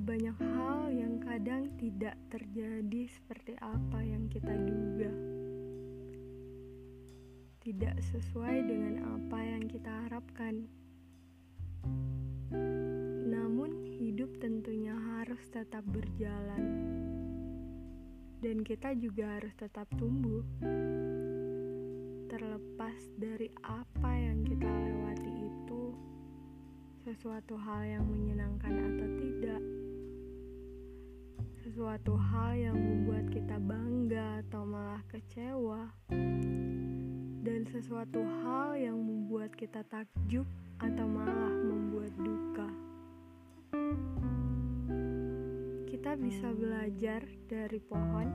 Banyak hal yang kadang tidak terjadi seperti apa yang kita duga. Tidak sesuai dengan apa yang kita harapkan. Namun, hidup tentunya harus tetap berjalan, dan kita juga harus tetap tumbuh. Terlepas dari apa yang kita lewati itu, sesuatu hal yang menyenangkan atau tidak, sesuatu hal yang membuat kita bangga atau malah kecewa, dan sesuatu hal yang membuat kita takjub atau malah membuat duka. Kita bisa belajar dari pohon.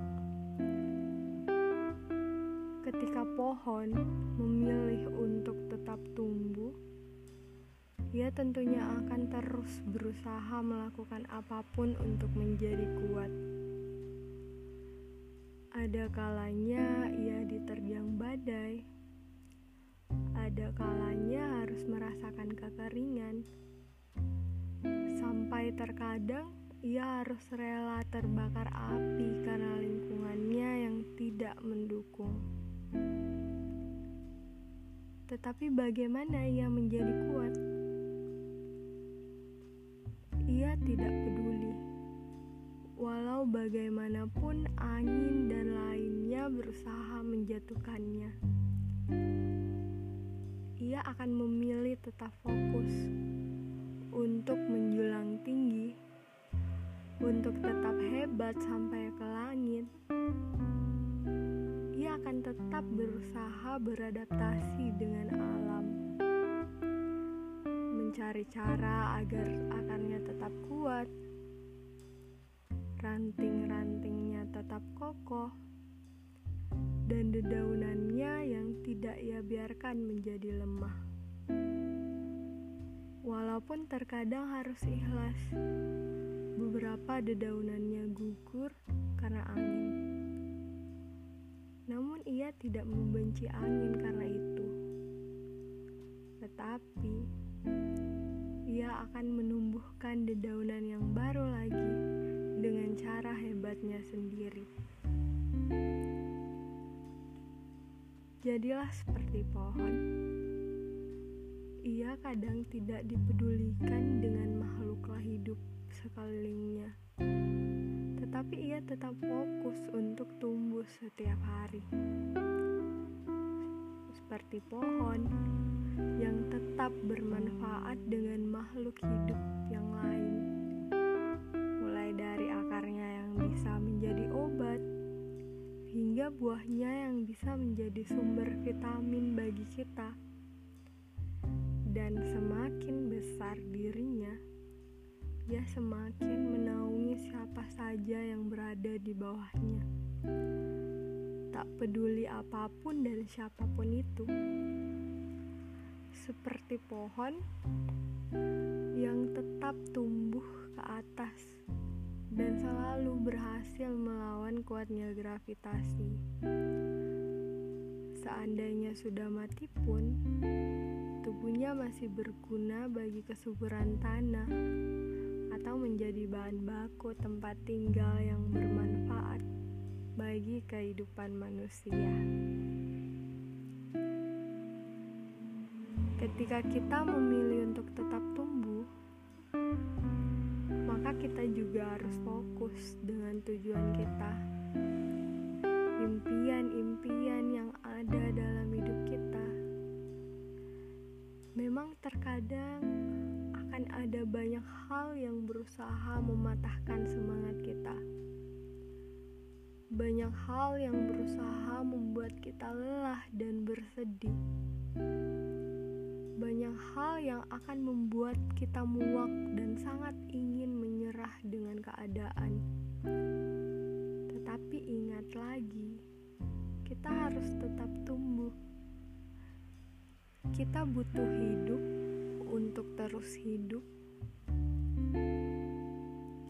Ketika pohon memilih untuk tetap tumbuh, ia tentunya akan terus berusaha melakukan apa pun untuk menjadi kuat. Ada kalanya ia diterjang badai, ada kalanya harus merasakan kekeringan, sampai terkadang ia harus rela terbakar api karena lingkungannya yang tidak mendukung. Tetapi, bagaimana ia menjadi kuat? Tidak peduli. Walau bagaimanapun angin dan lainnya berusaha menjatuhkannya. Ia akan memilih tetap fokus untuk menjulang tinggi, untuk tetap hebat sampai ke langit. Ia akan tetap berusaha beradaptasi dengan alam mencari cara agar akarnya tetap kuat, ranting-rantingnya tetap kokoh, dan dedaunannya yang tidak ia biarkan menjadi lemah. Walaupun terkadang harus ikhlas, beberapa dedaunannya gugur karena angin. Namun ia tidak membenci angin karena itu. Tetapi ia akan menumbuhkan dedaunan yang baru lagi dengan cara hebatnya sendiri. Jadilah seperti pohon. Ia kadang tidak dipedulikan dengan makhluklah hidup sekelilingnya. Tetapi ia tetap fokus untuk tumbuh setiap hari. Seperti pohon yang tetap bermanfaat dengan makhluk hidup yang lain. Mulai dari akarnya yang bisa menjadi obat, hingga buahnya yang bisa menjadi sumber vitamin bagi kita. Dan semakin besar dirinya, ia semakin menaungi siapa saja yang berada di bawahnya. Tak peduli apa pun dan siapa pun itu seperti pohon yang tetap tumbuh ke atas dan selalu berhasil melawan kuatnya gravitasi. Seandainya sudah mati pun, tubuhnya masih berguna bagi kesuburan tanah atau menjadi bahan baku tempat tinggal yang bermanfaat bagi kehidupan manusia. Ketika kita memilih untuk tetap tumbuh, maka kita juga harus fokus dengan tujuan kita. Impian-impian yang ada dalam hidup kita. Memang terkadang akan ada banyak hal yang berusaha mematahkan semangat kita. Banyak hal yang berusaha membuat kita lelah dan bersedih banyak hal yang akan membuat kita muak dan sangat ingin menyerah dengan keadaan. Tetapi ingat lagi, kita harus tetap tumbuh. Kita butuh hidup untuk terus hidup.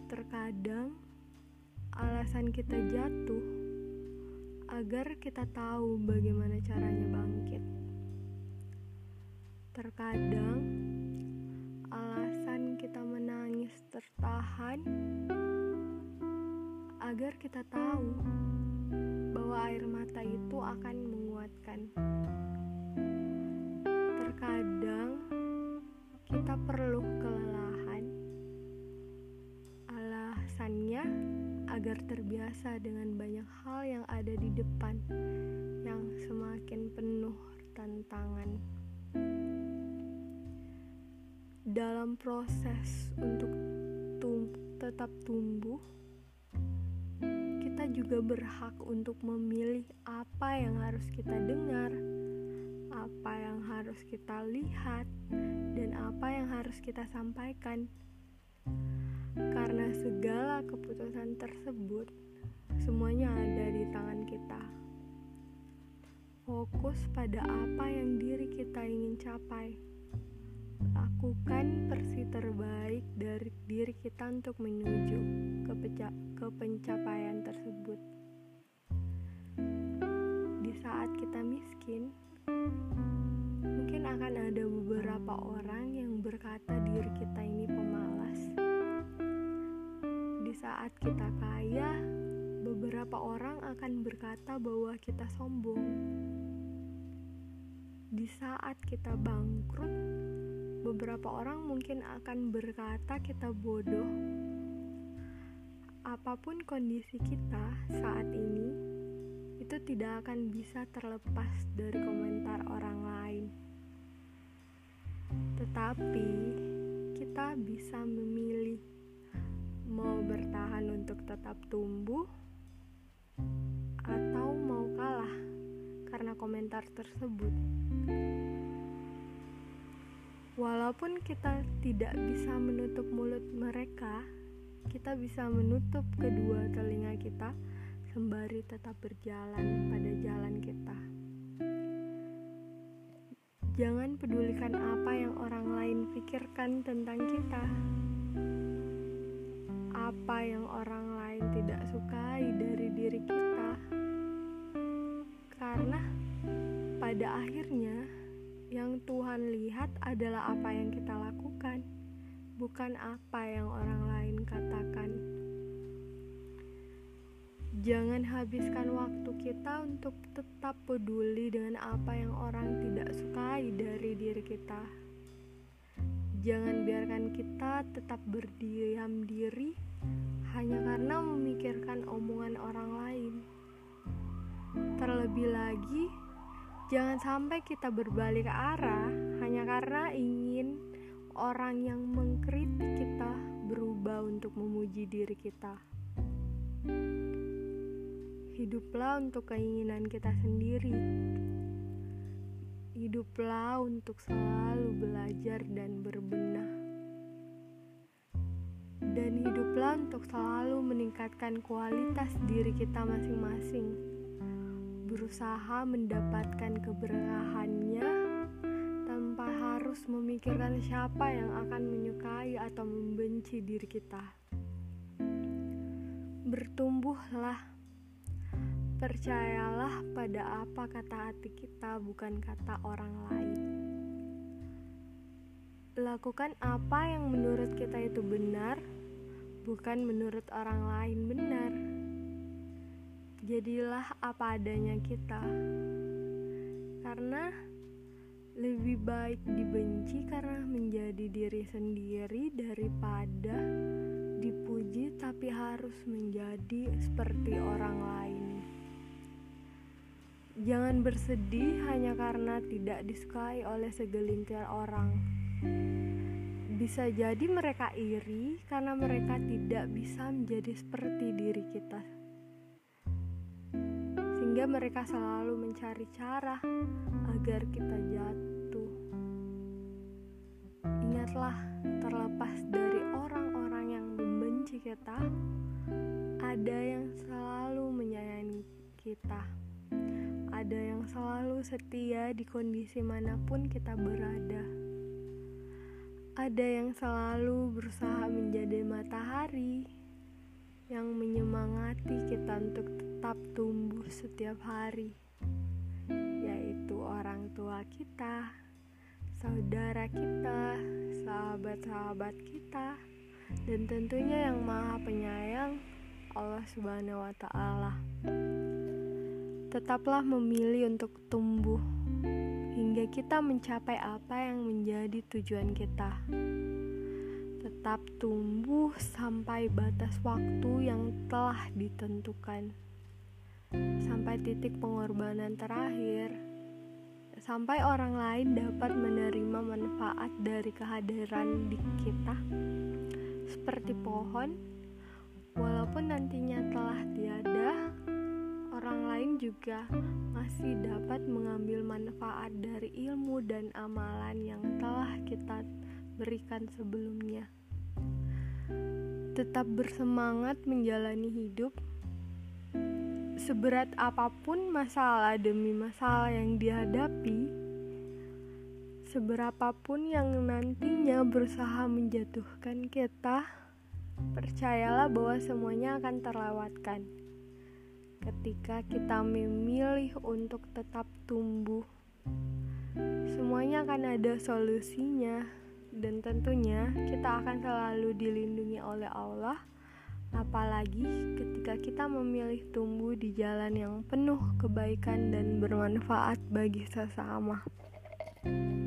Terkadang alasan kita jatuh agar kita tahu bagaimana caranya bangkit. Terkadang alasan kita menangis tertahan agar kita tahu bahwa air mata itu akan menguatkan. Terkadang kita perlu kelelahan, alasannya agar terbiasa dengan banyak hal yang ada di depan yang semakin penuh tantangan. Dalam proses untuk tum tetap tumbuh, kita juga berhak untuk memilih apa yang harus kita dengar, apa yang harus kita lihat, dan apa yang harus kita sampaikan. Karena segala keputusan tersebut, semuanya ada di tangan kita. Fokus pada apa yang diri kita ingin capai. Lakukan versi terbaik dari diri kita untuk menuju ke, pencapaian tersebut. Di saat kita miskin, mungkin akan ada beberapa orang yang berkata diri kita ini pemalas. Di saat kita kaya, beberapa orang akan berkata bahwa kita sombong. Di saat kita bangkrut, beberapa orang mungkin akan berkata kita bodoh. Apa pun kondisi kita saat ini, itu tidak akan bisa terlepas dari komentar orang lain. Tetapi kita bisa memilih mau bertahan untuk tetap tumbuh komentar tersebut. Walaupun kita tidak bisa menutup mulut mereka, kita bisa menutup kedua telinga kita sembari tetap berjalan pada jalan kita. Jangan pedulikan apa yang orang lain pikirkan tentang kita. Apa yang orang lain tidak sukai dari diri kita. Karena pada akhirnya yang Tuhan lihat adalah apa yang kita lakukan, bukan apa yang orang lain katakan. Jangan habiskan waktu kita untuk tetap peduli dengan apa yang orang tidak sukai dari diri kita. Jangan biarkan kita tetap berdiam diri hanya karena memikirkan omongan orang lain. Terlebih lagi, Jangan sampai kita berbalik arah hanya karena ingin orang yang mengkritik kita berubah untuk memuji diri kita. Hiduplah untuk keinginan kita sendiri. Hiduplah untuk selalu belajar dan berbenah. Dan hiduplah untuk selalu meningkatkan kualitas diri kita masing-masing berusaha mendapatkan keberkahannya tanpa harus memikirkan siapa yang akan menyukai atau membenci diri kita. Bertumbuhlah, percayalah pada apa kata hati kita, bukan kata orang lain. Lakukan apa yang menurut kita itu benar, bukan menurut orang lain benar jadilah apa adanya kita karena lebih baik dibenci karena menjadi diri sendiri daripada dipuji tapi harus menjadi seperti orang lain. Jangan bersedih hanya karena tidak disukai oleh segelintir orang. Bisa jadi mereka iri karena mereka tidak bisa menjadi seperti diri kita sehingga mereka selalu mencari cara agar kita jatuh. Ingatlah, terlepas dari orang-orang yang membenci kita, ada yang selalu menyayangi kita. Ada yang selalu setia di kondisi mana pun kita berada. Ada yang selalu berusaha menjadi matahari yang menyemangati kita untuk tetap tumbuh setiap hari, yaitu orang tua kita, saudara kita, sahabat-sahabat kita, dan tentunya yang Maha Penyayang, Allah Subhanahu wa Ta'ala. Tetaplah memilih untuk tumbuh hingga kita mencapai apa yang menjadi tujuan kita. Tetap tumbuh sampai batas waktu yang telah ditentukan, sampai titik pengorbanan terakhir sampai orang lain dapat menerima manfaat dari kehadiran di kita. Seperti pohon walaupun nantinya telah tiada orang lain juga masih dapat mengambil manfaat dari ilmu dan amalan yang telah kita berikan sebelumnya tetap bersemangat menjalani hidup seberat apa pun masalah demi masalah yang dihadapi, seberapapun yang nantinya berusaha menjatuhkan kita, percayalah bahwa semuanya akan terlewatkan. Ketika kita memilih untuk tetap tumbuh, semuanya akan ada solusinya, dan tentunya kita akan selalu dilindungi oleh Allah apalagi ketika kita memilih tumbuh di jalan yang penuh kebaikan dan bermanfaat bagi sesama. thank you